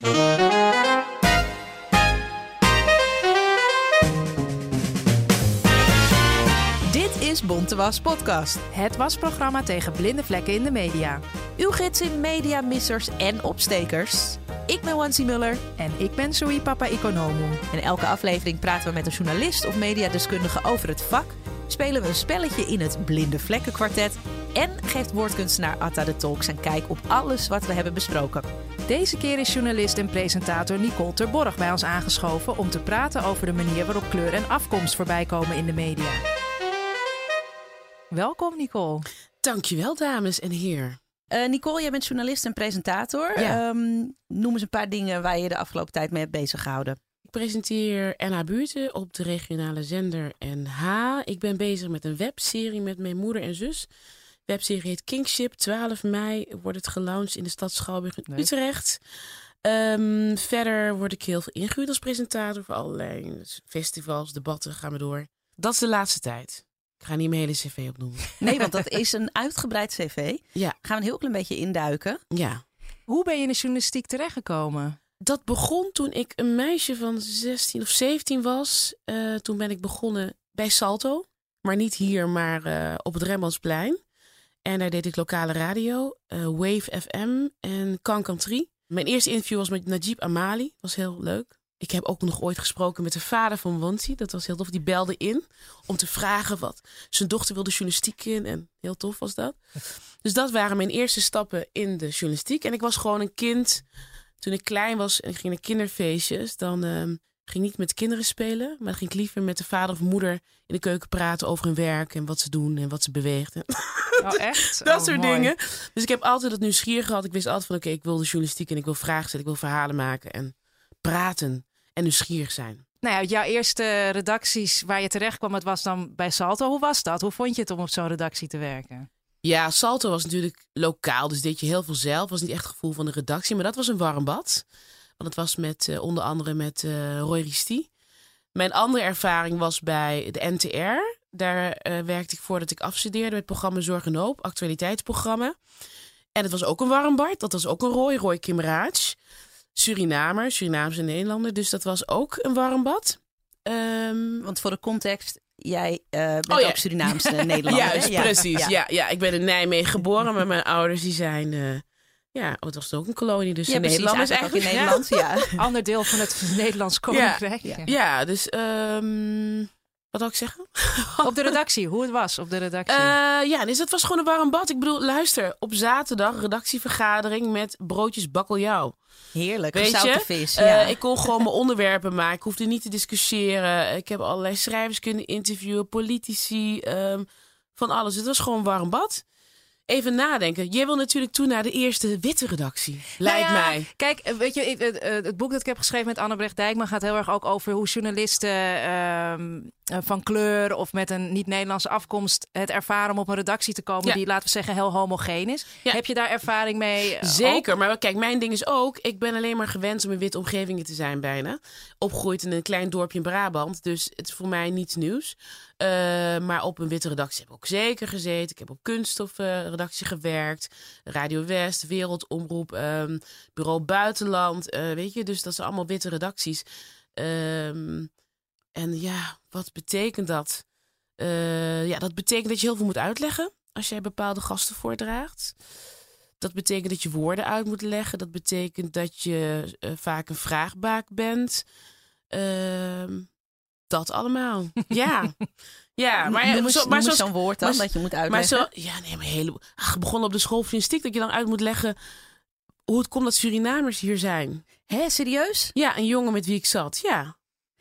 Dit is Bonte Was Podcast. Het wasprogramma tegen blinde vlekken in de media. Uw gids in mediamissers en opstekers. Ik ben Wansi Muller En ik ben Sui Papa Economo. en elke aflevering praten we met een journalist of mediadeskundige over het vak. Spelen we een spelletje in het Blinde Vlekken Kwartet. En geeft woordkunstenaar Atta de Tolk zijn kijk op alles wat we hebben besproken. Deze keer is journalist en presentator Nicole Terborg bij ons aangeschoven om te praten over de manier waarop kleur en afkomst voorbij komen in de media. Welkom Nicole. Dankjewel, dames en heren. Eh, Nicole, jij bent journalist en presentator. Ja. Ehm, noem eens een paar dingen waar je de afgelopen tijd mee hebt bezig gehouden. Ik presenteer NH Buurten op de regionale zender NH. Ik ben bezig met een webserie met mijn moeder en zus. De webserie heet Kingship. 12 mei wordt het gelaunched in de stad Schouwburg in Leuk. Utrecht. Ehm, verder word ik heel veel ingehuurd als presentator voor allerlei festivals, debatten, gaan we door. Dat is de laatste tijd. Ik ga niet mijn hele cv opnoemen. Nee, want dat is een uitgebreid cv. Ja, Gaan we een heel klein beetje induiken. ja. Hoe ben je in de journalistiek terechtgekomen? Dat begon toen ik een meisje van 16 of 17 was. Eh, toen ben ik begonnen bij Salto. Maar niet hier, maar eh, op het Rembrandtsplein. En daar deed ik lokale radio, eh, Wave FM en Can Country. Mijn eerste interview was met Najib Amali. was heel leuk. Ik heb ook nog ooit gesproken met de vader van Wansi. Dat was heel tof. Die belde in om te vragen wat zijn dochter wilde journalistiek in. En heel tof was dat. Dus dat waren mijn eerste stappen in de journalistiek. En ik was gewoon een kind toen ik klein was en ik ging naar kinderfeestjes, dan ehm, ging ik niet met de kinderen spelen, maar dan ging ik liever met de vader of moeder in de keuken praten over hun werk en wat ze doen en wat ze beweegt. Oh echt? dat Oh, soort mooi. dingen. Dus ik heb altijd het nieuwsgierig gehad. Ik wist altijd van oké, ik wil de journalistiek en ik wil vragen stellen, ik wil verhalen maken en praten en nieuwsgierig zijn. Nou ja, jouw eerste redacties waar je terecht kwam, het was dan bij Salto. Hoe was dat? Hoe vond je het om op zo'n redactie te werken? Ja, Salto was natuurlijk lokaal, dus deed je heel veel zelf. was niet echt het gevoel van de redactie, maar dat was een warm bad. Want het was met eh, onder andere met eh, Roy Ristie. Mijn andere ervaring was bij de NTR. Daar eh, werkte ik voordat ik afstudeerde met programma Zorg en Hoop, actualiteitsprogramma. En het was ook een warm bad. Dat was ook een Roy, Roy Kimraaj. Surinamer, Surinaamse Nederlander. Dus dat was ook een warm bad. Ehm, Want voor de context, jij eh, bent Oh ja. ook Surinaamse Nederlander. Juist, Ja. precies. Ja. Ja. Ja, ik ben in Nijmegen geboren, maar mijn ouders die zijn... eh, ja, oh, het was ook een kolonie, dus Ja, in precies. Nederland is Eigenlijk ook in. Nederland, ja. Ander deel van het Nederlands Koninkrijk. Ja. Ja, dus... ehm, wat wil ik zeggen? Op de redactie, hoe het was op de redactie. Eh, ja, dus het was gewoon een warm bad. Ik bedoel, luister, op zaterdag redactievergadering met broodjes bakkeljauw. Heerlijk, Weet gezouten je? vis. Eh, ja. ik kon gewoon mijn onderwerpen maken. Ik hoefde niet te discussiëren. Ik heb allerlei schrijvers kunnen interviewen, politici, ehm, van alles. Het was gewoon een warm bad. Even nadenken. Jij wil natuurlijk toe naar de eerste witte redactie. Lijkt Nou ja, mij. Kijk, eh, weet je, ik- het, eh, het boek dat ik heb geschreven met Annebrecht Dijkman gaat heel erg ook over hoe journalisten ehm, eh, van kleur of met een niet-Nederlandse afkomst het ervaren om op een redactie te komen Ja. die, laten we zeggen, heel homogeen is. Ja. Heb je daar ervaring mee? eh, Zeker, maar kijk, mijn ding is ook... ik ben alleen maar gewend om in witte omgevingen te zijn bijna. Opgegroeid in een klein dorpje in Brabant. Dus het is voor mij niets nieuws. Eh, maar op een witte redactie heb ik ook zeker gezeten. Ik heb op kunststofredactie gewerkt. Radio West, Wereldomroep, ehm, Bureau Buitenland. eh, weet je, dus dat zijn allemaal witte redacties. Ehm, en ja, wat betekent dat? Eh, ja, dat betekent dat je heel veel moet uitleggen als jij bepaalde gasten voordraagt. Dat betekent dat je woorden uit moet leggen. Dat betekent dat je vaak een vraagbaak bent. Ehm, dat allemaal. Ja. ja, maar, noem eens, zo, maar zo'n woord dan, maar- dat je moet maar uitleggen. zo, ja, nee, maar hele. Ach, begonnen op de school dat je dan uit moet leggen hoe het komt dat Surinamers hier zijn. Hé, serieus? Ja, een jongen met wie ik zat. Ja.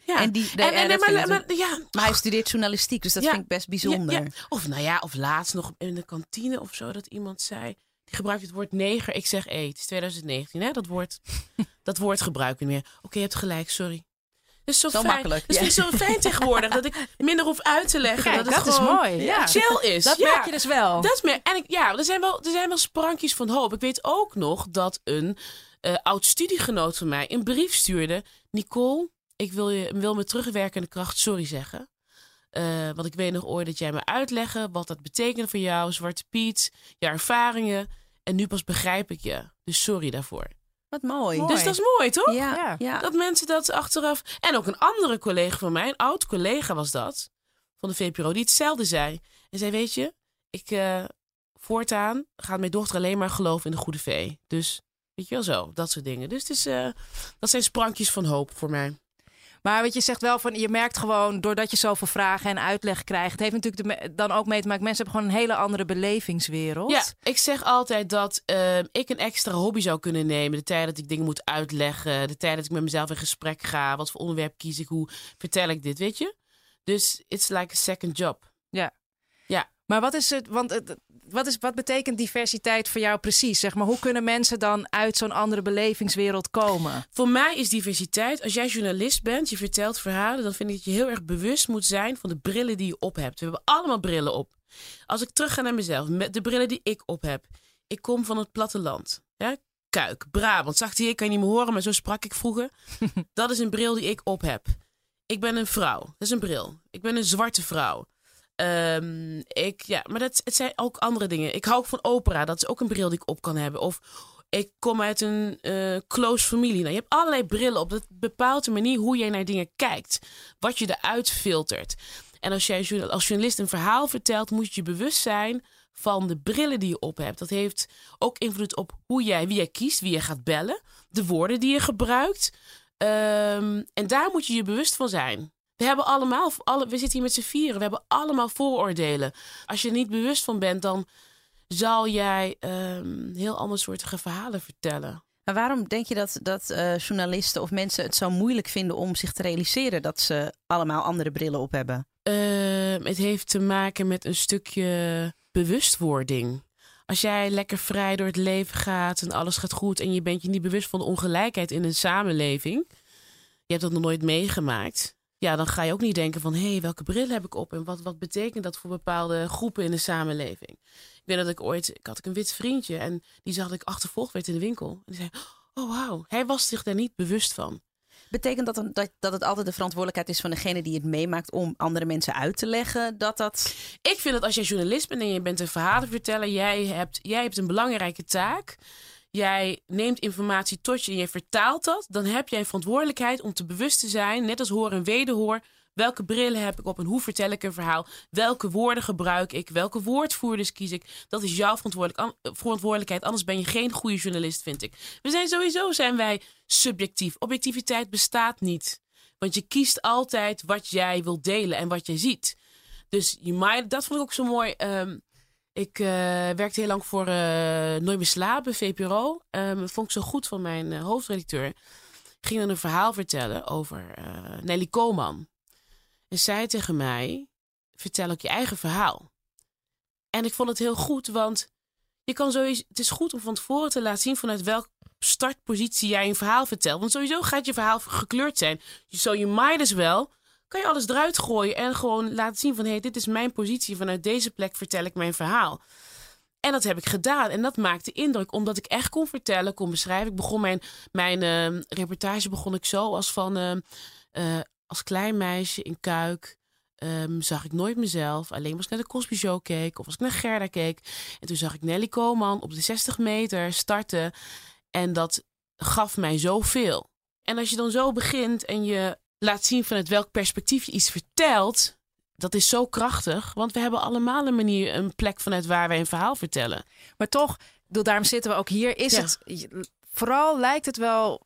ja. En die, de, en, en- dat maar, maar, ja, maar hij studeert journalistiek, dus dat Ja. vind ik best bijzonder. Ja. Of nou ja, of laatst nog in de kantine of zo dat iemand zei. Die gebruikt het woord neger. Ik zeg eet. Het is 2019, hè? Dat woord, dat woord gebruik ik niet meer. Oké, je hebt gelijk, sorry. Is zo, Zo fijn. makkelijk, Dat vind ik zo fijn tegenwoordig. Dat ik minder hoef uit te leggen. Kijk, dat dat, het is mooi. Ja. chill is. Dat merk je dus wel. Dat meer. En ik, ja, er zijn, wel, er zijn wel sprankjes van hoop. Ik weet ook nog dat een eh, oud studiegenoot van mij een brief stuurde. Nicole, ik wil, je, wil met terugwerkende kracht sorry zeggen. Eh, want ik weet nog ooit dat jij me uitleggen wat dat betekent voor jou, Zwarte Piet, je ervaringen. En nu pas begrijp ik je. Dus sorry daarvoor. Wat mooi. Mooi. Dus dat is mooi, toch? Ja, Ja. Dat mensen dat achteraf. En ook een andere collega van mij, een oud collega was dat, van de VPRO, die hetzelfde zei. En zei: Weet je, ik eh, voortaan gaat mijn dochter alleen maar geloven in de goede vee. Dus weet je wel zo, dat soort dingen. Dus het is, eh, dat zijn sprankjes van hoop voor mij. Maar wat je zegt wel van, je merkt gewoon doordat je zoveel vragen en uitleg krijgt. Het heeft natuurlijk de dan ook mee te maken. Mensen hebben gewoon een hele andere belevingswereld. Ja, ik zeg altijd dat eh, ik een extra hobby zou kunnen nemen. De tijd dat ik dingen moet uitleggen. De tijd dat ik met mezelf in gesprek ga. Wat voor onderwerp kies ik? Hoe vertel ik dit? Weet je? Dus it's like a second job. Maar wat is het? Want het, wat, is, wat betekent diversiteit voor jou precies? Zeg maar, hoe kunnen mensen dan uit zo'n andere belevingswereld komen? Voor mij is diversiteit, als jij journalist bent, je vertelt verhalen, dan vind ik dat je heel erg bewust moet zijn van de brillen die je op hebt. We hebben allemaal brillen op. Als ik terug ga naar mezelf, met de brillen die ik op heb. Ik kom van het platteland. Ja? Kuik, Brabant. Zag hier, kan je niet meer horen, maar zo sprak ik vroeger. dat is een bril die ik op heb. Ik ben een vrouw. Dat is een bril. Ik ben een zwarte vrouw. Ehm, ik, ja, maar dat, het zijn ook andere dingen. Ik hou ook van opera. Dat is ook een bril die ik op kan hebben. Of ik kom uit een eh, close familie. Nou, je hebt allerlei brillen op. Dat bepaalt de manier hoe jij naar dingen kijkt. Wat je eruit filtert. En als jij als journalist een verhaal vertelt, moet je je bewust zijn van de brillen die je op hebt. Dat heeft ook invloed op hoe jij, wie jij kiest, wie je gaat bellen, de woorden die je gebruikt. Ehm, en daar moet je je bewust van zijn. We hebben allemaal, alle, we zitten hier met z'n vieren, we hebben allemaal vooroordelen. Als je er niet bewust van bent, dan zal jij ehm, heel andere soorten verhalen vertellen. Maar waarom denk je dat, dat eh, journalisten of mensen het zo moeilijk vinden om zich te realiseren dat ze allemaal andere brillen op hebben? Ehm, het heeft te maken met een stukje bewustwording. Als jij lekker vrij door het leven gaat en alles gaat goed en je bent je niet bewust van de ongelijkheid in een samenleving, je hebt dat nog nooit meegemaakt, ja, dan ga je ook niet denken van hé, hey, welke bril heb ik op en wat, wat betekent dat voor bepaalde groepen in de samenleving. Ik weet dat ik ooit, ik had ik een wit vriendje en die zag dat ik achtervolgd werd in de winkel. En die zei, oh wauw, hij was zich daar niet bewust van. Betekent dat, dan- dat, dat het altijd de verantwoordelijkheid is van degene die het meemaakt om andere mensen uit te leggen dat dat. Ik vind dat als jij journalist bent en je bent een verhalenverteller, jij hebt, jij hebt een belangrijke taak. Jij neemt informatie tot je en je vertaalt dat. Dan heb jij een verantwoordelijkheid om te bewust te zijn, net als hoor en wederhoor. Welke brillen heb ik op en hoe vertel ik een verhaal? Welke woorden gebruik ik? Welke woordvoerders kies ik? Dat is jouw verantwoordelijk- an- verantwoordelijkheid. Anders ben je geen goede journalist, vind ik. We zijn sowieso zijn wij subjectief. Objectiviteit bestaat niet. Want je kiest altijd wat jij wilt delen en wat jij ziet. Dus je dat vond ik ook zo mooi. Ehm, ik eh, werkte heel lang voor eh Nooit meer slapen, VPRO. Ehm, vond ik zo goed van mijn eh, hoofdredacteur. Ging dan een verhaal vertellen over Nelly Koman. En zei tegen mij, vertel ook je eigen verhaal. En ik vond het heel goed, want je kan sowieso, het is goed om van tevoren te laten zien vanuit welke startpositie jij een verhaal vertelt. Want sowieso gaat je verhaal gekleurd zijn. Zo je might as well kan je alles eruit gooien en gewoon laten zien van hé, hey, dit is mijn positie. Vanuit deze plek vertel ik mijn verhaal. En dat heb ik gedaan. En dat maakte indruk, omdat ik echt kon vertellen, kon beschrijven. Ik begon mijn, mijn eh, reportage begon ik zo als van eh, eh, als klein meisje in Kuik. ehm, zag ik nooit mezelf. Alleen als ik naar de Cosby Show keek of als ik naar Gerda keek. En toen zag ik Nelly Koman op de 60 meter starten. En dat gaf mij zoveel. En als je dan zo begint en je laat zien vanuit welk perspectief je iets vertelt, dat is zo krachtig. Want we hebben allemaal een manier, een plek vanuit waar wij een verhaal vertellen. Maar toch, daarom zitten we ook hier. Is Ja. het, vooral lijkt het wel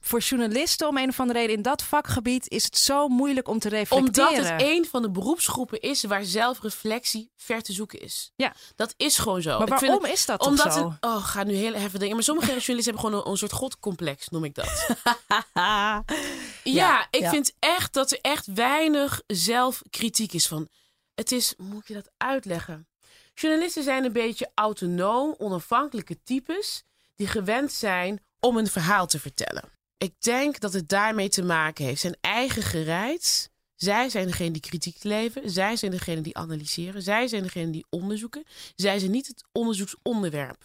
voor journalisten om een of andere reden in dat vakgebied is het zo moeilijk om te reflecteren. Omdat het een van de beroepsgroepen is waar zelfreflectie ver te zoeken is. Ja. Dat is gewoon zo. maar waarom het- is dat omdat zo? het, oh, ga nu heel even dingen. Maar sommige journalisten hebben gewoon een, een soort godcomplex, noem ik dat. Ja, ik vind echt dat er echt weinig zelfkritiek is van. Het is, moet je dat uitleggen? Journalisten zijn een beetje autonoom, onafhankelijke types die gewend zijn om een verhaal te vertellen. Ik denk dat het daarmee te maken heeft. Zijn eigen gereid. Zij zijn degene die kritiek leveren. Zij zijn degene die analyseren. Zij zijn degene die onderzoeken. Zij zijn niet het onderzoeksonderwerp.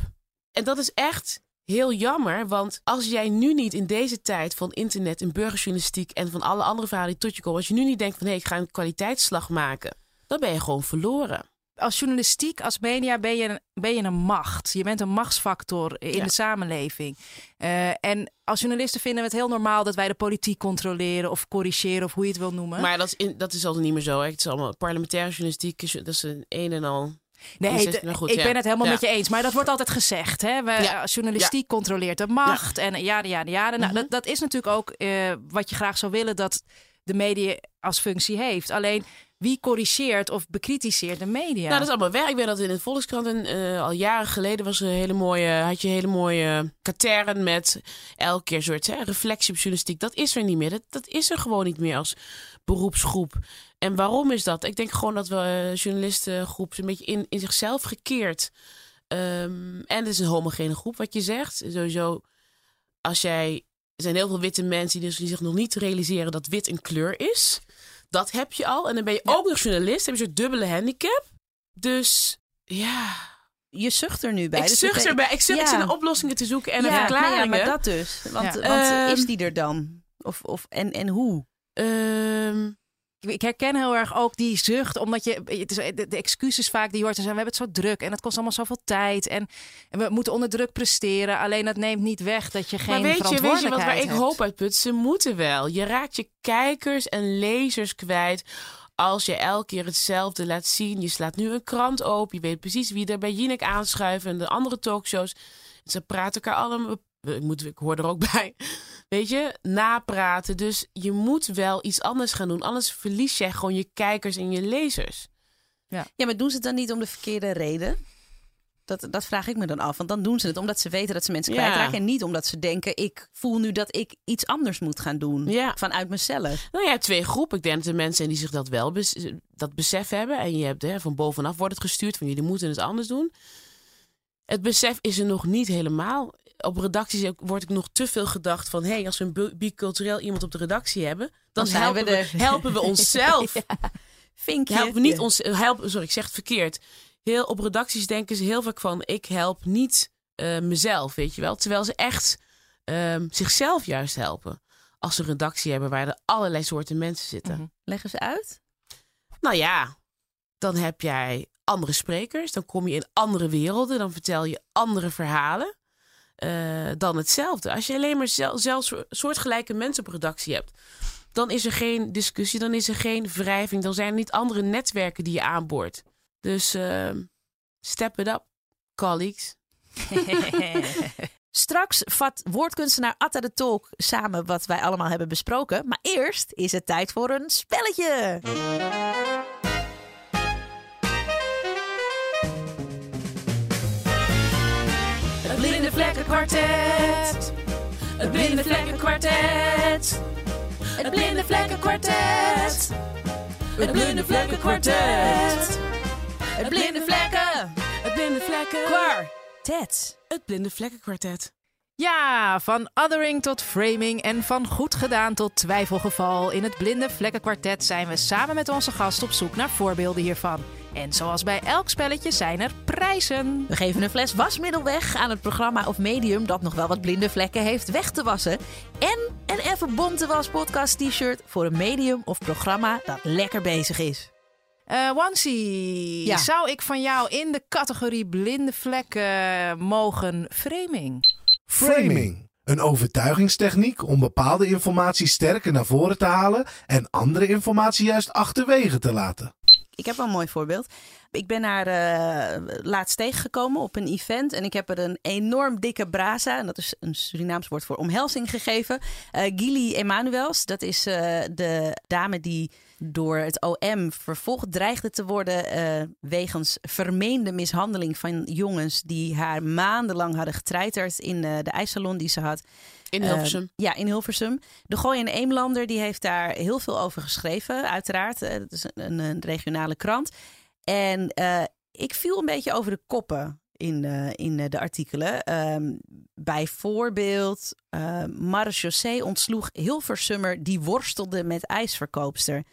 En dat is echt heel jammer, want als jij nu niet in deze tijd van internet en burgerjournalistiek en van alle andere verhalen die tot je komen, als je nu niet denkt van hé, ik ga een kwaliteitsslag maken, dan ben je gewoon verloren. als journalistiek, als media ben je, ben je een macht. Je bent een machtsfactor in Ja. de samenleving. Eh, en als journalisten vinden we het heel normaal dat wij de politiek controleren of corrigeren of hoe je het wil noemen. Maar dat is, in, dat is al niet meer zo. Hè. Het is allemaal parlementaire journalistiek. is- Dat is een een en al. Nee, het- nou goed, ik ja. ben het helemaal Ja. met je eens. Maar dat wordt altijd gezegd. Hè? We, Ja. als Journalistiek controleert de macht. En ja, ja, ja. Nou, Mhm. dat, dat is natuurlijk ook eh, wat je graag zou willen dat de media als functie heeft. Alleen wie corrigeert of bekritiseert de media? Nou, dat is allemaal werk. Ik weet dat in het Volkskrant eh, al jaren geleden was er een hele mooie, had je hele mooie katern met elke keer een soort hè, reflectie op journalistiek. Dat is er niet meer. Dat, dat is er gewoon niet meer als beroepsgroep. En waarom is dat? Ik denk gewoon dat we eh, journalistengroep een beetje in, in zichzelf gekeerd. Ehm, en het is een homogene groep, wat je zegt. Sowieso, als jij. Er zijn heel veel witte mensen die, dus, die zich nog niet realiseren dat wit een kleur is. Dat heb je al. En dan ben je ook nog journalist. Dan heb je een soort dubbele handicap. Dus ja. Je zucht er nu bij. ik dus zucht erbij. Ik, zucht, Ja. zit naar oplossingen te zoeken en ja, verklaringen. nou ja, maar dat dus. Want Ehm. is die er dan? Of, of, en, en hoe? Ehm, Ik- herken heel erg ook die zucht, omdat je het is, de, de excuses vaak die je hoort, zijn we hebben het zo druk en het kost allemaal zoveel tijd en, en we moeten onder druk presteren. Alleen dat neemt niet weg dat je geen maar weet je, weet je wat verantwoordelijkheid ik hoop uit put? Ze moeten wel. Je raakt je kijkers en lezers kwijt als je elke keer hetzelfde laat zien. Je slaat nu een krant open. Je weet precies wie er bij Jinek aanschuiven en de andere talkshows. Ze praten elkaar allemaal. Ik, moet, ik hoor er ook bij. Weet je, napraten. Dus je moet wel iets anders gaan doen. Anders verlies jij gewoon je kijkers en je lezers. Ja, maar doen ze het dan niet om de verkeerde reden? Dat, dat vraag ik me dan af. Want dan doen ze het omdat ze weten dat ze mensen Ja. kwijtraken. En niet omdat ze denken, ik voel nu dat ik iets anders moet gaan doen. Ja. Vanuit mezelf. Nou ja, twee groepen. Ik denk dat er mensen zijn die zich dat wel bes- dat besef hebben. En je hebt hè, van bovenaf wordt het gestuurd van jullie moeten het anders doen. Het besef is er nog niet helemaal. Op redacties wordt ik nog te veel gedacht van... hé, hey, als we een bi- bicultureel iemand op de redactie hebben... dan, helpen, we we, helpen we onszelf. Vinkje. helpen we niet ons, helpen, sorry, ik zeg het verkeerd. Heel, op redacties denken ze heel vaak van... ik help niet eh, mezelf, weet je wel. Terwijl ze echt ehm, zichzelf juist helpen. Als ze een redactie hebben waar er allerlei soorten mensen zitten. Mhm. Leggen ze uit? Nou ja, dan heb jij andere sprekers. Dan kom je in andere werelden. Dan vertel je andere verhalen eh, dan hetzelfde. Als je alleen maar zel- zelfs soortgelijke mensen op redactie hebt... dan is er geen discussie, dan is er geen wrijving. Dan zijn er niet andere netwerken die je aanboort. Dus eh, step it up, colleagues. Straks vat woordkunstenaar Atta de Tolk samen wat wij allemaal hebben besproken. Maar eerst is het tijd voor een spelletje. Het blinde vlekken kwartet. Het blinde vlekken kwartet. Het blinde vlekken kwartet. Het blinde vlekken kwartet. Het blinde vlekken. Het blinde vlekken. Kwartet. Het blinde vlekkenkwartet. Ja, van othering tot framing en van goed gedaan tot twijfelgeval. In het Blinde Vlekkenkwartet zijn we samen met onze gast op zoek naar voorbeelden hiervan. En zoals bij elk spelletje zijn er prijzen. We geven een fles wasmiddel weg aan het programma of medium dat nog wel wat blinde vlekken heeft weg te wassen. En een even bonte was podcast t-shirt voor een medium of programma dat lekker bezig is. Eh Ja. zou ik van jou in de categorie blinde vlekken mogen framing? Framing. Een overtuigingstechniek om bepaalde informatie sterker naar voren te halen en andere informatie juist achterwege te laten. Ik heb wel een mooi voorbeeld. Ik ben haar eh, laatst tegengekomen op een event en ik heb er een enorm dikke braza, en dat is een Surinaams woord voor omhelzing, gegeven. Eh Gili Emanuels, dat is eh, de dame die door het OM vervolgd dreigde te worden wegens vermeende mishandeling van jongens die haar maandenlang hadden getreiterd in de ijssalon die ze had. In Eh, Hilversum. ja, in Hilversum. De Gooi en Eemlander die heeft daar heel veel over geschreven, uiteraard. Eh, Dat is een, een regionale krant. En eh, ik viel een beetje over de koppen in, eh, in eh, de artikelen. Ehm, bijvoorbeeld, uh, Marechaussee ontsloeg Hilversummer die worstelde met ijsverkoopster.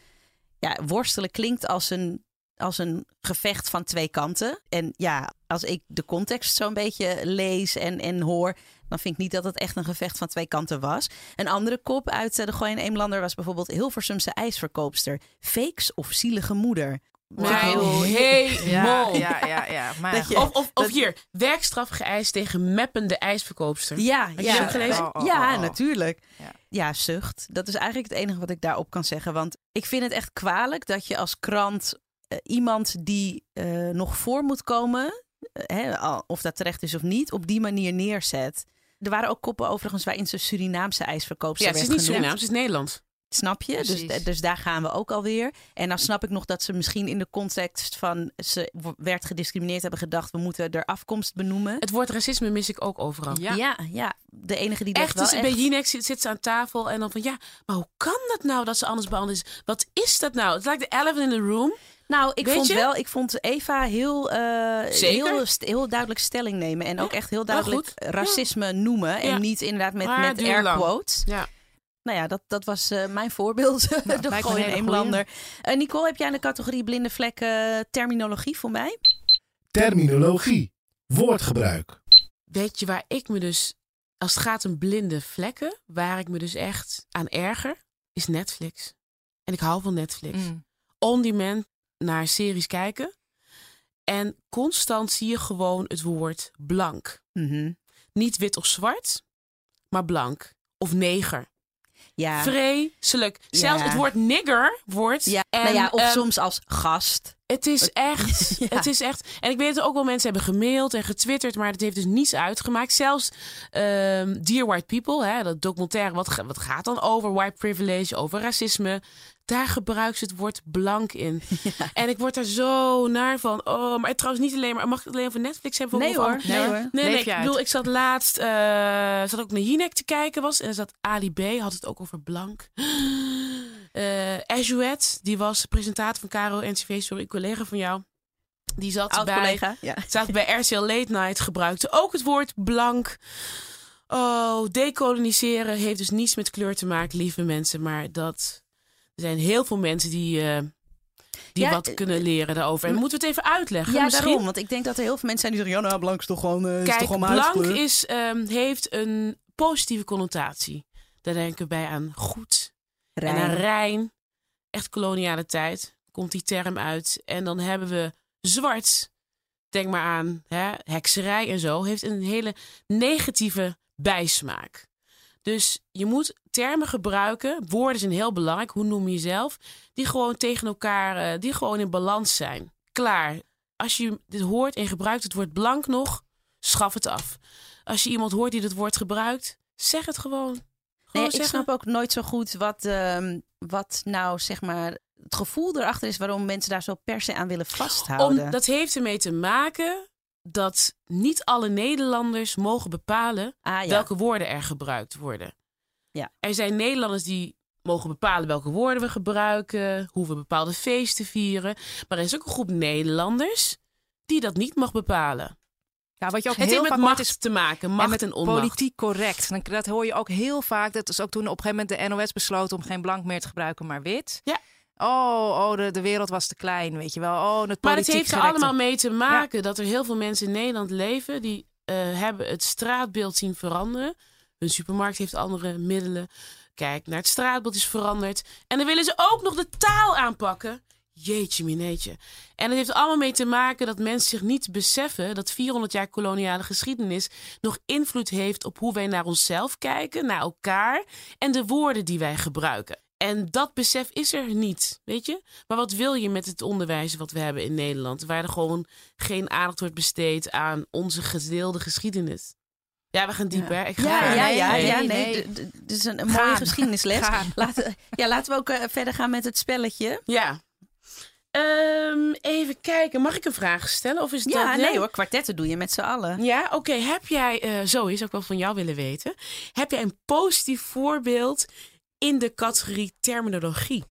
Ja, worstelen klinkt als een, als een gevecht van twee kanten. En ja, als ik de context zo'n beetje lees en, en hoor, dan vind ik niet dat het echt een gevecht van twee kanten was. Een andere kop uit eh, de Gooi en Eemlander was bijvoorbeeld Hilversumse ijsverkoopster. Fakes of zielige moeder. Mijn heel- hemel. Ja, ja, ja, ja. Maar je-. Of, of, of Dat- hier, werkstraf geëist tegen meppende ijsverkoopster. Ja, je ja. dat gelezen? Oh, oh, ja, oh, oh. natuurlijk. Ja. Ja. zucht. Dat is eigenlijk het enige wat ik daarop kan zeggen. Want ik vind het echt kwalijk dat je als krant eh, iemand die eh, nog voor moet komen, hè, of dat terecht is of niet, op die manier neerzet. Er waren ook koppen overigens waarin ze Surinaamse ijsverkoopster Ja, het is werd niet. Surinaams, het is Nederlands. Snap je? Dus, Precies. dus daar gaan we ook alweer. En dan snap ik nog dat ze misschien in de context van ze werd gediscrimineerd hebben gedacht, we moeten er afkomst benoemen. Het woord racisme mis ik ook overal. Ja. Ja, ja, de enige die Echt, wel dus echt... bij Jinek zit, zit ze aan tafel en dan van ja, maar hoe kan dat nou dat ze anders behandeld is? Wat is dat nou? Het lijkt de elephant in the room. Nou, ik Weet vond je? wel, ik vond Eva heel, eh, heel, st- heel duidelijk stelling nemen. En ook echt heel wel duidelijk racisme noemen. Ja. En niet inderdaad met, Maar met air lang. quotes. Ja. Nou ja, dat, dat was eh, mijn voorbeeld. lijkt de goeie. lander. Eh, Nicole, heb jij in de categorie blinde vlekken terminologie voor mij? Terminologie. Woordgebruik. Weet je waar ik me dus, als het gaat om blinde vlekken, waar ik me dus echt aan erger, is Netflix. En ik hou van Netflix. Mm. On-demand naar series kijken. En constant zie je gewoon het woord blank. Mhm. Niet wit of zwart, maar blank. Of neger. Ja. Vreselijk. Zelfs het woord nigger wordt. Ja, en, nou ja, of ehm, soms als gast. Het is echt. Ja. Het is echt. En ik weet dat ook wel mensen hebben gemaild en getwitterd, maar het heeft dus niets uitgemaakt. Zelfs ehm Dear White People, hè, dat documentaire, wat, wat gaat dan over white privilege, over racisme. Daar gebruikt ze het woord blank in. En ik word daar zo naar van. Oh, maar trouwens niet alleen maar. Mag ik het alleen over Netflix hebben? Nee hoor, andere- nee hoor. Nee, nee, ik uit. bedoel, ik zat laatst, eh zat ook naar Jinek te kijken was. En er zat Ali B, had het ook over blank. Ajuet, die was presentator van Caro NCV, sorry, collega van jou. Die zat Oud bij, collega. Ja. zat bij RTL Late Night, gebruikte ook het woord blank. Oh, decoloniseren heeft dus niets met kleur te maken, lieve mensen. Maar dat, er zijn heel veel mensen die, eh, die Ja, wat eh, kunnen leren daarover. En moeten we het even uitleggen? Ja, misschien? daarom. Want ik denk dat er heel veel mensen zijn die zeggen... ja, nou, blank is toch gewoon, is Kijk, toch gewoon mijn blank is, ehm, heeft een positieve connotatie. Daar denken we bij aan goed en aan rein. Echt koloniale tijd komt die term uit. En dan hebben we zwart. Denk maar aan hè, hekserij en zo. Heeft een hele negatieve bijsmaak. Dus je moet termen gebruiken. Woorden zijn heel belangrijk. Hoe noem je jezelf? Die gewoon tegen elkaar, eh, die gewoon in balans zijn. Klaar. Als je dit hoort en gebruikt het woord blank nog, schaf het af. Als je iemand hoort die het woord gebruikt, zeg het gewoon. Nee, ik snap ook nooit zo goed wat, ehm, wat nou zeg maar het gevoel erachter is waarom mensen daar zo per se aan willen vasthouden. Om, dat heeft ermee te maken dat niet alle Nederlanders mogen bepalen ah, ja. welke woorden er gebruikt worden. Ja. Er zijn Nederlanders die mogen bepalen welke woorden we gebruiken, hoe we bepaalde feesten vieren. Maar er is ook een groep Nederlanders die dat niet mag bepalen. Ja, wat je ook Het heel heeft met macht is te maken, en macht met en, onmacht. politiek correct. Dan- Dat hoor je ook heel vaak. Dat is ook toen op een gegeven moment de NOS besloot om geen blank meer te gebruiken, maar wit. Ja. Oh, oh de, de wereld was te klein, weet je wel. Oh, het Maar het heeft er allemaal mee te maken dat er heel veel mensen in Nederland leven die eh, hebben het straatbeeld zien veranderen. Hun supermarkt heeft andere middelen. Kijk, naar het straatbeeld is veranderd. En dan willen ze ook nog de taal aanpakken. Jeetje, mineetje. En het heeft allemaal mee te maken dat mensen zich niet beseffen dat 400 jaar koloniale geschiedenis nog invloed heeft op hoe wij naar onszelf kijken, naar elkaar en de woorden die wij gebruiken. En dat besef is er niet, weet je? Maar wat wil je met het onderwijs wat we hebben in Nederland, waar er gewoon geen aandacht wordt besteed aan onze gedeelde geschiedenis? Ja, we gaan diep, Ja. hè? Ik ga Ja, ja, ja, Nee, ja, nee, nee. nee. d- d- Dit is een, mooie geschiedenisles. Laten, ja, laten we ook eh, verder gaan met het spelletje. Ja. Ehm, even kijken, mag ik een vraag stellen? Of is het Ja, dat, nee hoor, kwartetten doe je met z'n allen. Ja, oké. Heb jij, eh zo is ook wel van jou willen weten. Heb jij een positief voorbeeld in de categorie terminologie?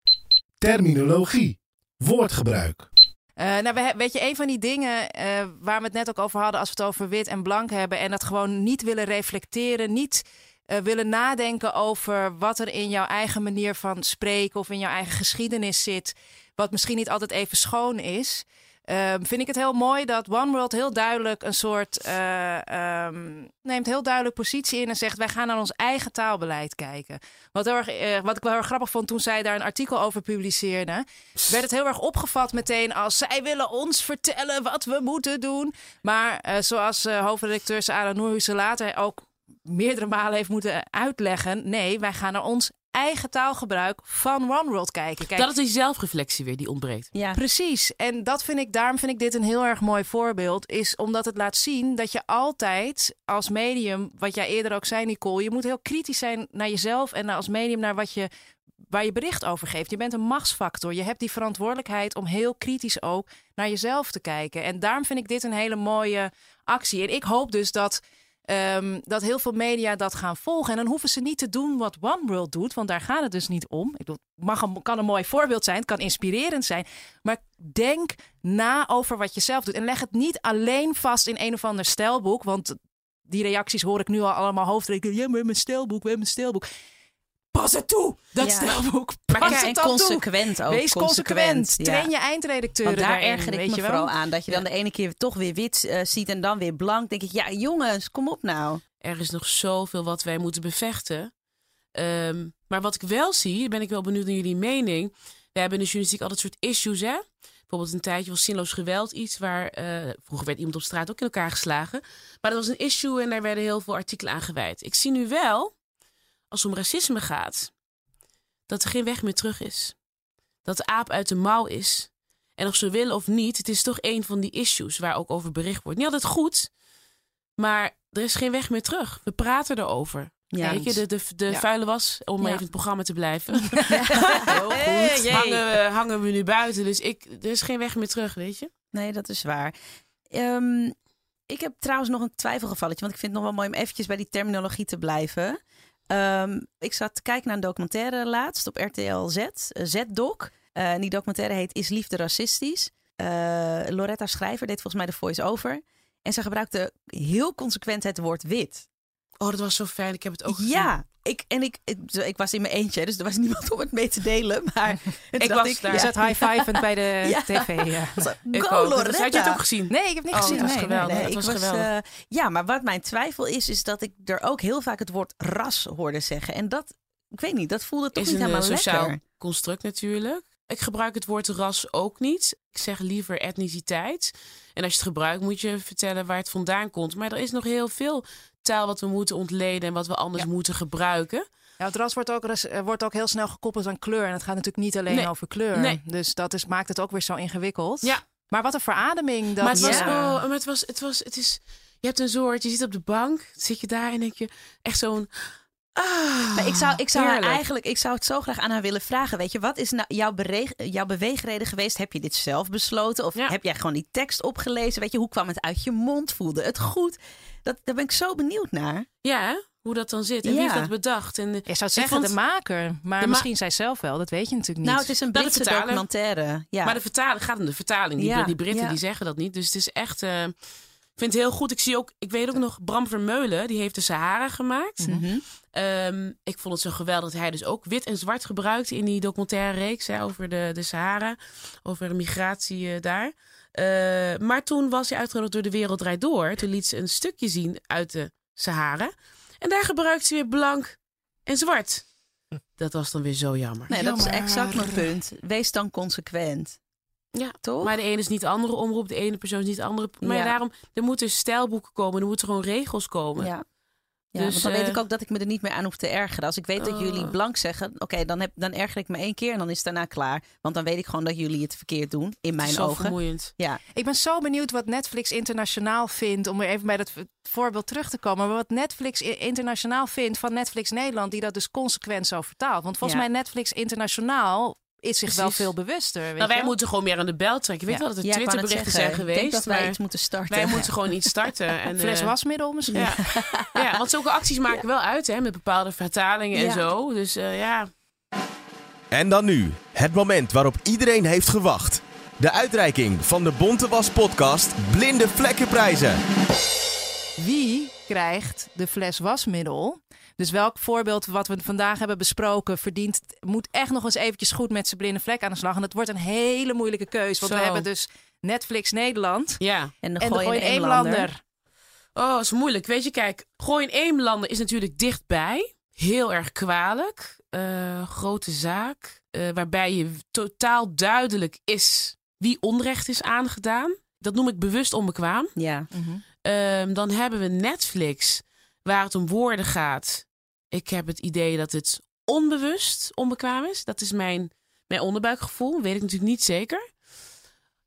Terminologie. Woordgebruik. Eh, nou, weet je, een van die dingen eh, waar we het net ook over hadden als we het over wit en blank hebben en dat gewoon niet willen reflecteren, niet eh, willen nadenken over wat er in jouw eigen manier van spreken of in jouw eigen geschiedenis zit, wat misschien niet altijd even schoon is. Ehm, vind ik het heel mooi dat One World heel duidelijk een soort eh, ehm, neemt heel duidelijk positie in en zegt: wij gaan naar ons eigen taalbeleid kijken. Wat, heel erg, eh, wat ik wel heel erg grappig vond toen zij daar een artikel over publiceerde, werd het heel erg opgevat meteen als zij willen ons vertellen wat we moeten doen. Maar eh, zoals hoofdredacteur Sarah Noorhuizen later ook meerdere malen heeft moeten uitleggen, nee, wij gaan naar ons eigen taalgebruik van One World kijken. Kijk, Dat is die zelfreflectie weer die ontbreekt. Ja. Precies. En dat vind ik, daarom vind ik dit een heel erg mooi voorbeeld. Is omdat het laat zien dat je altijd als medium, wat jij eerder ook zei, Nicole, je moet heel kritisch zijn naar jezelf en als medium naar wat je, waar je bericht over geeft. Je bent een machtsfactor. Je hebt die verantwoordelijkheid om heel kritisch ook naar jezelf te kijken. En daarom vind ik dit een hele mooie actie. En ik hoop dus dat. Um, dat heel veel media dat gaan volgen. En dan hoeven ze niet te doen wat One World doet, want daar gaat het dus niet om. Bedoel, mag een, kan een mooi voorbeeld zijn, het kan inspirerend zijn. Maar denk na over wat je zelf doet. En leg het niet alleen vast in een of ander stijlboek. Want die reacties hoor ik nu al allemaal hoofdrekenen. Ja, maar mijn stijlboek, we hebben een stijlboek. Pas het toe, dat Ja. Maar Pas kijk, dan toe. consequent ook. Wees consequent. ja. Train je eindredacteuren Want daar daarin, erger ik weet me je wel. vooral aan. Dat je dan de ene keer toch weer wit eh, ziet en dan weer blank. denk ik, ja jongens, kom op nou. Er is nog zoveel wat wij moeten bevechten. Ehm, maar wat ik wel zie, ben ik wel benieuwd naar jullie mening. We hebben in de journalistiek altijd soort issues, hè? Bijvoorbeeld een tijdje was zinloos geweld iets waar... eh, vroeger werd iemand op straat ook in elkaar geslagen. Maar dat was een issue en daar werden heel veel artikelen aan gewijd. Ik zie nu wel, als het om racisme gaat, dat er geen weg meer terug is. Dat de aap uit de mouw is. En of ze willen of niet, het is toch een van die issues waar ook over bericht wordt. Niet altijd goed, maar er is geen weg meer terug. We praten erover. Ja. Weet je, de, de, de Ja. vuile was, om Ja. even in het programma te blijven. Heel goed. hangen, we, hangen we nu buiten. Dus ik, er is geen weg meer terug, weet je. Nee, dat is waar. Ehm, ik heb trouwens nog een twijfelgevalletje. Want ik vind het nog wel mooi om eventjes bij die terminologie te blijven. Ehm, ik zat te kijken naar een documentaire laatst op RTL Z. eh, Z-doc. Eh, en die documentaire heet Is liefde racistisch? Eh, Loretta Schrijver deed volgens mij de voice-over. En ze gebruikte heel consequent het woord wit. Oh, dat was zo fijn. Ik heb het ook gezien. Ja, ik, en ik, ik, ik was in mijn eentje, dus er was niemand om het mee te delen. Maar Ik was daar. Je ja, zat high-fivend bij de Ja. tv. Ja. Ik Go, ook. Dus had je het ook gezien? Nee, ik heb niet Oh, gezien. dat was nee, geweldig. nee. ik was was, geweldig. eh, ja, maar wat mijn twijfel is, is dat ik er ook heel vaak het woord ras hoorde zeggen. En dat, ik weet niet, dat voelde toch is niet een eh, helemaal sociaal lekker. construct natuurlijk. Ik gebruik het woord ras ook niet. Ik zeg liever etniciteit. En als je het gebruikt, moet je vertellen waar het vandaan komt. Maar er is nog heel veel taal wat we moeten ontleden en wat we anders Ja. moeten gebruiken. Ja, het ras wordt ook, eh, wordt ook heel snel gekoppeld aan kleur. En het gaat natuurlijk niet alleen Nee. over kleur. Nee. Dus dat is, maakt het ook weer zo ingewikkeld. Ja. Maar wat een verademing. Dat, maar het was, ja. oh, maar het was, het was, het is, je hebt een soort, je zit op de bank, zit je daar en denk je echt zo'n, Maar ik zou, ik, zou haar eigenlijk, ik zou het zo graag aan haar willen vragen. Weet je, wat is nou jouw, bereg- jouw beweegreden geweest? Heb je dit zelf besloten? Of Ja. heb jij gewoon die tekst opgelezen? Weet je, hoe kwam het uit je mond? Voelde het goed? Dat, daar ben ik zo benieuwd naar. Ja, hoe dat dan zit en wie heeft dat bedacht. En, Je zou zeggen vond- de maker. Maar De ma- misschien zij zelf wel. Dat weet je natuurlijk niet. Nou, het is een Britse documentaire. Ja. Maar de vertaling gaat om de vertaling. Die, Ja, die Britten ja. die zeggen dat niet. Dus het is echt. eh, vind het heel goed. Ik zie ook. Ik weet ook nog Bram Vermeulen. Die heeft de Sahara gemaakt. Mhm. Ehm, ik vond het zo geweldig dat hij dus ook wit en zwart gebruikte in die documentaire reeks hè, over de, de Sahara, over de migratie eh, daar. Eh, maar toen was hij uitgenodigd door De Wereld Draait Door. Toen liet ze een stukje zien uit de Sahara. En daar gebruikte ze weer blank en zwart. Dat was dan weer zo jammer. Nee, dat is exact mijn punt. Wees dan consequent. Ja, Toch? Maar de ene is niet de andere omroep, de ene persoon is niet de andere. Maar Ja. daarom, er moeten stijlboeken komen, er moeten gewoon regels komen. Ja. Ja, Dus, want dan weet eh, ik ook dat ik me er niet meer aan hoef te ergeren. Als ik weet dat Oh. jullie blank zeggen, oké, dan, heb, dan erger ik me één keer en dan is het daarna klaar. Want dan weet ik gewoon dat jullie het verkeerd doen, in mijn is zo ogen. vermoeiend. Ja, Ik ben zo benieuwd wat Netflix internationaal vindt. Om weer even bij dat voorbeeld terug te komen. Maar wat Netflix internationaal vindt van Netflix Nederland. Die dat dus consequent zo vertaalt. Want volgens Ja. mij Netflix internationaal is zich wel veel bewuster. Weet Nou, wij wel? moeten gewoon meer aan de bel trekken. Je weet Ja. wel dat er Twitterberichten zijn Ik denk geweest. dat wij maar iets moeten starten. wij moeten gewoon iets starten. En, Fles eh, wasmiddel misschien. Ja. ja, want zulke acties maken wel uit, hè, met bepaalde vertalingen en zo. Dus eh, ja, En dan nu, het moment waarop iedereen heeft gewacht. De uitreiking van de Bonte Was podcast Blinde Vlekkenprijzen. Wie krijgt de fles wasmiddel? Dus welk voorbeeld wat we vandaag hebben besproken verdient, moet echt nog eens eventjes goed met zijn blinde vlek aan de slag. En het wordt een hele moeilijke keus. Want we hebben dus Netflix Nederland. Ja. En de En de Gooi een Eemlander. Eemlander. Oh, dat is moeilijk. Weet je, kijk, Gooi in Eemlanden is natuurlijk dichtbij. Heel erg kwalijk. Eh, grote zaak. eh, waarbij je totaal duidelijk is wie onrecht is aangedaan. Dat noem ik bewust onbekwaam. Ja. Ehm, dan hebben we Netflix, waar het om woorden gaat. Ik heb het idee dat het onbewust onbekwaam is. Dat is mijn, mijn onderbuikgevoel. Weet ik natuurlijk niet zeker.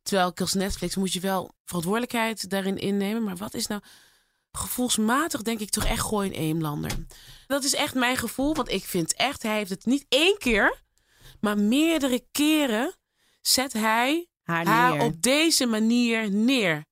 Terwijl ik als Netflix moet je wel verantwoordelijkheid daarin innemen. Maar wat is nou gevoelsmatig denk ik toch echt gooi een Eemlander. Dat is echt mijn gevoel. Want ik vind echt, hij heeft het niet één keer, maar meerdere keren zet hij Haar haar op deze manier neer.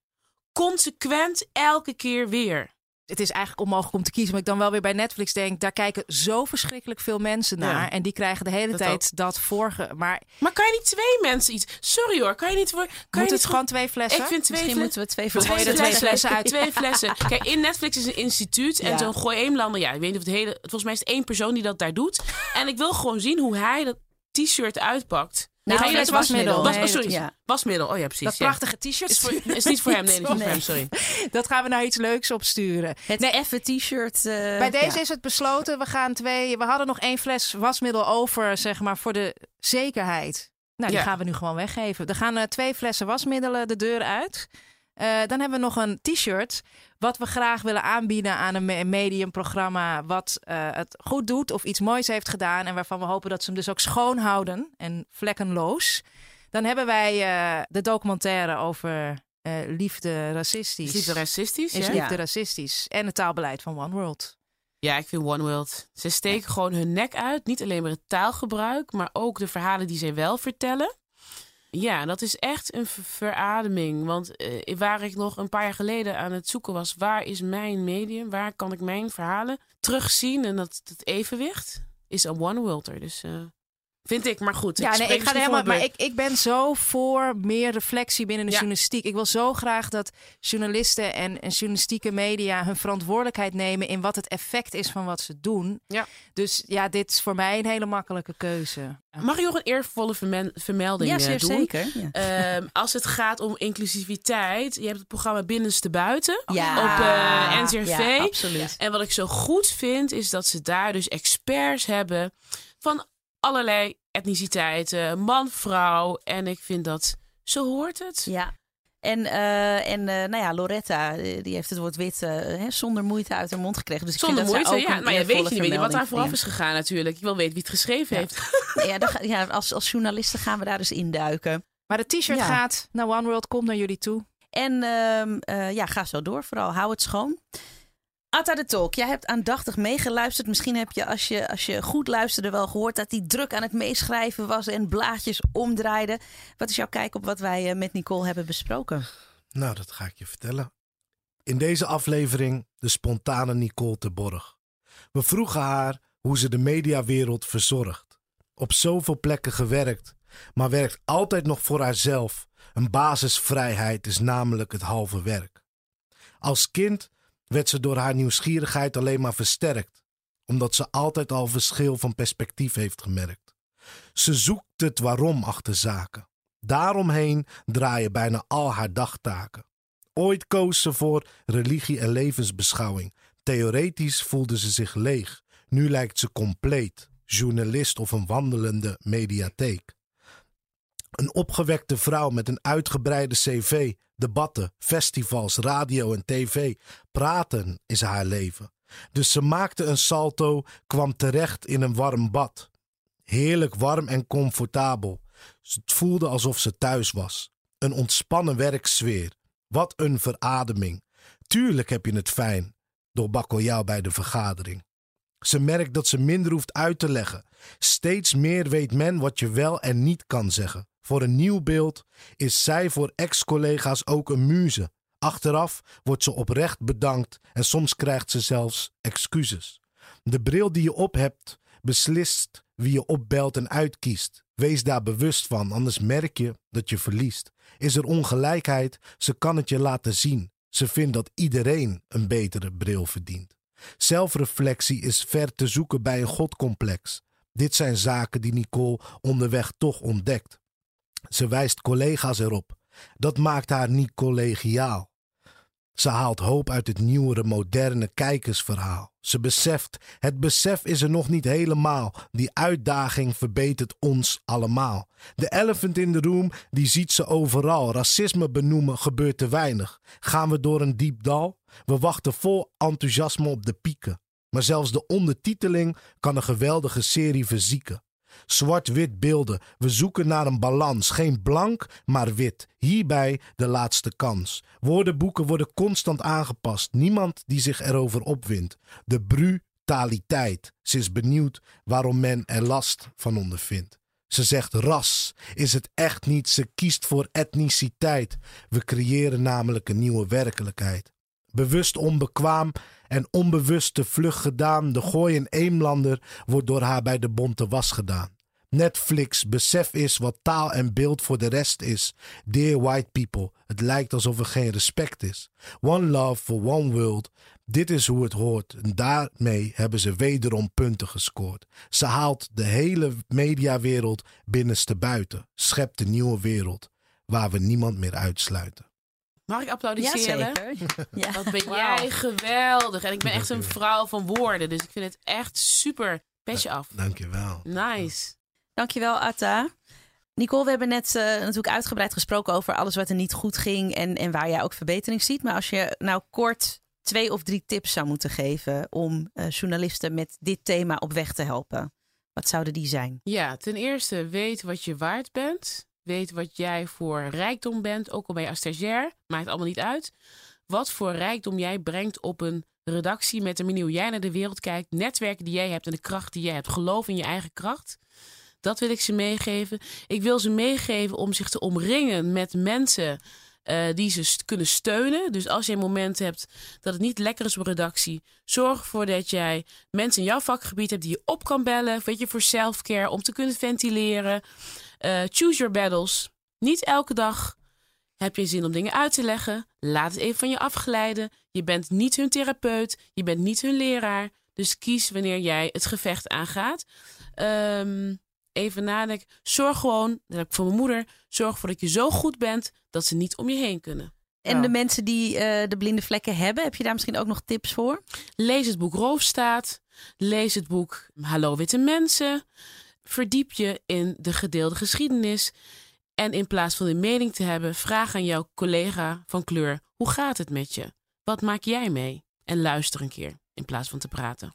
Consequent elke keer weer. Het is eigenlijk onmogelijk om te kiezen. Maar ik dan wel weer bij Netflix denk, daar kijken zo verschrikkelijk veel mensen naar. Ja. En die krijgen de hele Dat tijd dat vorige. Maar Maar kan je niet twee mensen iets... Sorry hoor, kan je niet... Voor, kan je moet niet het gewoon twee flessen? Ik vind twee Misschien moeten we twee flessen twee flessen uit. Twee flessen. Kijk, in Netflix is een instituut. En Ja. zo'n Gooi Eemlander... Ja, ik weet niet of het hele... Volgens mij is het één persoon die dat daar doet. En ik wil gewoon zien hoe hij dat t-shirt uitpakt. Nou, is wasmiddel? Was, oh, sorry. ja. Wasmiddel. Oh ja, precies. dat ja. prachtige t-shirt. Is, is niet voor hem. Nee, niet voor hem. Sorry. Dat gaan we naar iets leuks opsturen. Het Nee. effe t-shirt. eh, Bij deze ja. is het besloten. We gaan twee. We hadden nog één fles wasmiddel over, zeg maar, voor de zekerheid. Nou, die gaan we nu gewoon weggeven. Er gaan eh, twee flessen wasmiddelen de deur uit. Eh, dan hebben we nog een t-shirt. Wat we graag willen aanbieden aan een me- mediumprogramma. Wat eh, het goed doet of iets moois heeft gedaan. En waarvan we hopen dat ze hem dus ook schoon houden en vlekkenloos. Dan hebben wij eh, de documentaire over liefde racistisch. Is niet racistisch? Is ja? liefde racistisch. En het taalbeleid van One World. Ja, ik vind One World. Ze steken gewoon hun nek uit. Niet alleen maar het taalgebruik, maar ook de verhalen die zij wel vertellen. Ja, dat is echt een ver- verademing. Want eh, waar ik nog een paar jaar geleden aan het zoeken was, waar is mijn medium? Waar kan ik mijn verhalen terugzien? En dat, dat evenwicht is een One World er. Dus eh, vind ik, maar goed. Ja, nee, spreek ik ga er helemaal. Maar ik, ik ben zo voor meer reflectie binnen de Ja. journalistiek. Ik wil zo graag dat journalisten en, en journalistieke media hun verantwoordelijkheid nemen in wat het effect is van wat ze doen. Ja. Dus ja, dit is voor mij een hele makkelijke keuze. Mag je nog een eervolle vermelding Ja, eh, zeer doen? zeker. Ja. Ehm, als het gaat om inclusiviteit, je hebt het programma Binnenste Buiten Ja. op eh, NCRV. Ja, absoluut. En wat ik zo goed vind, is dat ze daar dus experts hebben van allerlei etniciteiten, man, vrouw. En ik vind dat, zo hoort het. Ja. En, eh, en eh, nou ja, Loretta, eh, die heeft het woord wit hè, zonder moeite uit haar mond gekregen. Dus ik Zonder vind dat moeite, ja. Maar je weet niet weet je wat daar vooraf is gegaan natuurlijk. Ik wil weten wie het geschreven Ja. heeft. Ja, dan ja als, als journalisten gaan we daar dus induiken. Maar het t-shirt Ja. gaat naar One World, komt naar jullie toe. En ehm, eh, ja, ga zo door. Vooral hou het schoon. Atta de Talk, jij hebt aandachtig meegeluisterd. Misschien heb je als, je, als je goed luisterde wel gehoord dat hij druk aan het meeschrijven was en blaadjes omdraaide. Wat is jouw kijk op wat wij eh, met Nicole hebben besproken? Nou, dat ga ik je vertellen. In deze aflevering de spontane Nicole te Borg. We vroegen haar hoe ze de mediawereld verzorgt. Op zoveel plekken gewerkt, maar werkt altijd nog voor haarzelf. Een basisvrijheid is namelijk het halve werk. Als kind werd ze door haar nieuwsgierigheid alleen maar versterkt, omdat ze altijd al verschil van perspectief heeft gemerkt. Ze zoekt het waarom achter zaken. Daaromheen draaien bijna al haar dagtaken. Ooit koos ze voor religie en levensbeschouwing. Theoretisch voelde ze zich leeg. Nu lijkt ze compleet, journalist of een wandelende mediatheek. Een opgewekte vrouw met een uitgebreide cv, debatten, festivals, radio en tv. Praten is haar leven. Dus ze maakte een salto, kwam terecht in een warm bad. Heerlijk warm en comfortabel. Het voelde alsof ze thuis was. Een ontspannen werksfeer. Wat een verademing. Tuurlijk heb je het fijn, door bakkeljauw bij de vergadering. Ze merkt dat ze minder hoeft uit te leggen. Steeds meer weet men wat je wel en niet kan zeggen. Voor een nieuw beeld is zij voor ex-collega's ook een muze. Achteraf wordt ze oprecht bedankt en soms krijgt ze zelfs excuses. De bril die je op hebt beslist wie je opbelt en uitkiest. Wees daar bewust van, anders merk je dat je verliest. Is er ongelijkheid, ze kan het je laten zien. Ze vindt dat iedereen een betere bril verdient. Zelfreflectie is ver te zoeken bij een godcomplex. Dit zijn zaken die Nicole onderweg toch ontdekt. Ze wijst collega's erop. Dat maakt haar niet collegiaal. Ze haalt hoop uit het nieuwere, moderne kijkersverhaal. Ze beseft, het besef is er nog niet helemaal. Die uitdaging verbetert ons allemaal. De elephant in the room, die ziet ze overal. Racisme benoemen gebeurt te weinig. Gaan we door een diep dal? We wachten vol enthousiasme op de pieken. Maar zelfs de ondertiteling kan een geweldige serie verzieken. Zwart-wit beelden. We zoeken naar een balans. Geen blank, maar wit. Hierbij de laatste kans. Woordenboeken worden constant aangepast. Niemand die zich erover opwindt. De brutaliteit. Ze is benieuwd waarom men er last van ondervindt. Ze zegt ras. Is het echt niet? Ze kiest voor etniciteit. We creëren namelijk een nieuwe werkelijkheid. Bewust onbekwaam en onbewust te vlug gedaan. De gooi in Eemlander wordt door haar bij de bonte was gedaan. Netflix, besef is wat taal en beeld voor de rest is. Dear white people, het lijkt alsof er geen respect is. One love for one world, dit is hoe het hoort. En daarmee hebben ze wederom punten gescoord. Ze haalt de hele mediawereld binnenste buiten. Schept een nieuwe wereld waar we niemand meer uitsluiten. Mag ik applaudisseren? Jazeker. Ja. Wat ben jij geweldig. En ik ben echt een vrouw van woorden. Dus ik vind het echt super. Petje af. Dankjewel. Nice. Dankjewel, Atta. Nicole, we hebben net eh, natuurlijk uitgebreid gesproken over alles wat er niet goed ging en, en waar jij ook verbetering ziet. Maar als je nou kort twee of drie tips zou moeten geven om eh, journalisten met dit thema op weg te helpen, wat zouden die zijn? Ja, ten eerste weet wat je waard bent. Weet wat jij voor rijkdom bent, ook al ben je als stagiair. Maakt allemaal niet uit. Wat voor rijkdom jij brengt op een redactie met de manier hoe jij naar de wereld kijkt. Netwerken die jij hebt en de kracht die jij hebt. Geloof in je eigen kracht. Dat wil ik ze meegeven. Ik wil ze meegeven om zich te omringen met mensen eh, die ze kunnen steunen. Dus als je een moment hebt dat het niet lekker is op redactie, zorg ervoor dat jij mensen in jouw vakgebied hebt die je op kan bellen. Weet je, voor selfcare, om te kunnen ventileren. Eh, choose your battles. Niet elke dag heb je zin om dingen uit te leggen. Laat het even van je afglijden. Je bent niet hun therapeut. Je bent niet hun leraar. Dus kies wanneer jij het gevecht aangaat. Ehm, even nadenken. Zorg gewoon, dat heb ik voor mijn moeder. Zorg ervoor dat je zo goed bent dat ze niet om je heen kunnen. En Ja. de mensen die eh, de blinde vlekken hebben, heb je daar misschien ook nog tips voor? Lees het boek Roofstaat. Lees het boek Hallo Witte Mensen. Verdiep je in de gedeelde geschiedenis. En in plaats van een mening te hebben, vraag aan jouw collega van kleur: hoe gaat het met je? Wat maak jij mee? En luister een keer in plaats van te praten.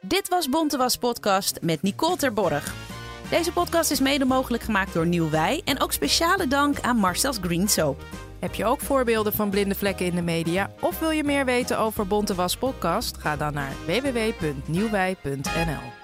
Dit was Bonte Was Podcast met Nicole Terborg. Deze podcast is mede mogelijk gemaakt door Nieuw Wij en ook speciale dank aan Marcel's Green Soap. Heb je ook voorbeelden van blinde vlekken in de media? Of wil je meer weten over Bonte Was Podcast? Ga dan naar www.nieuwwij.nl.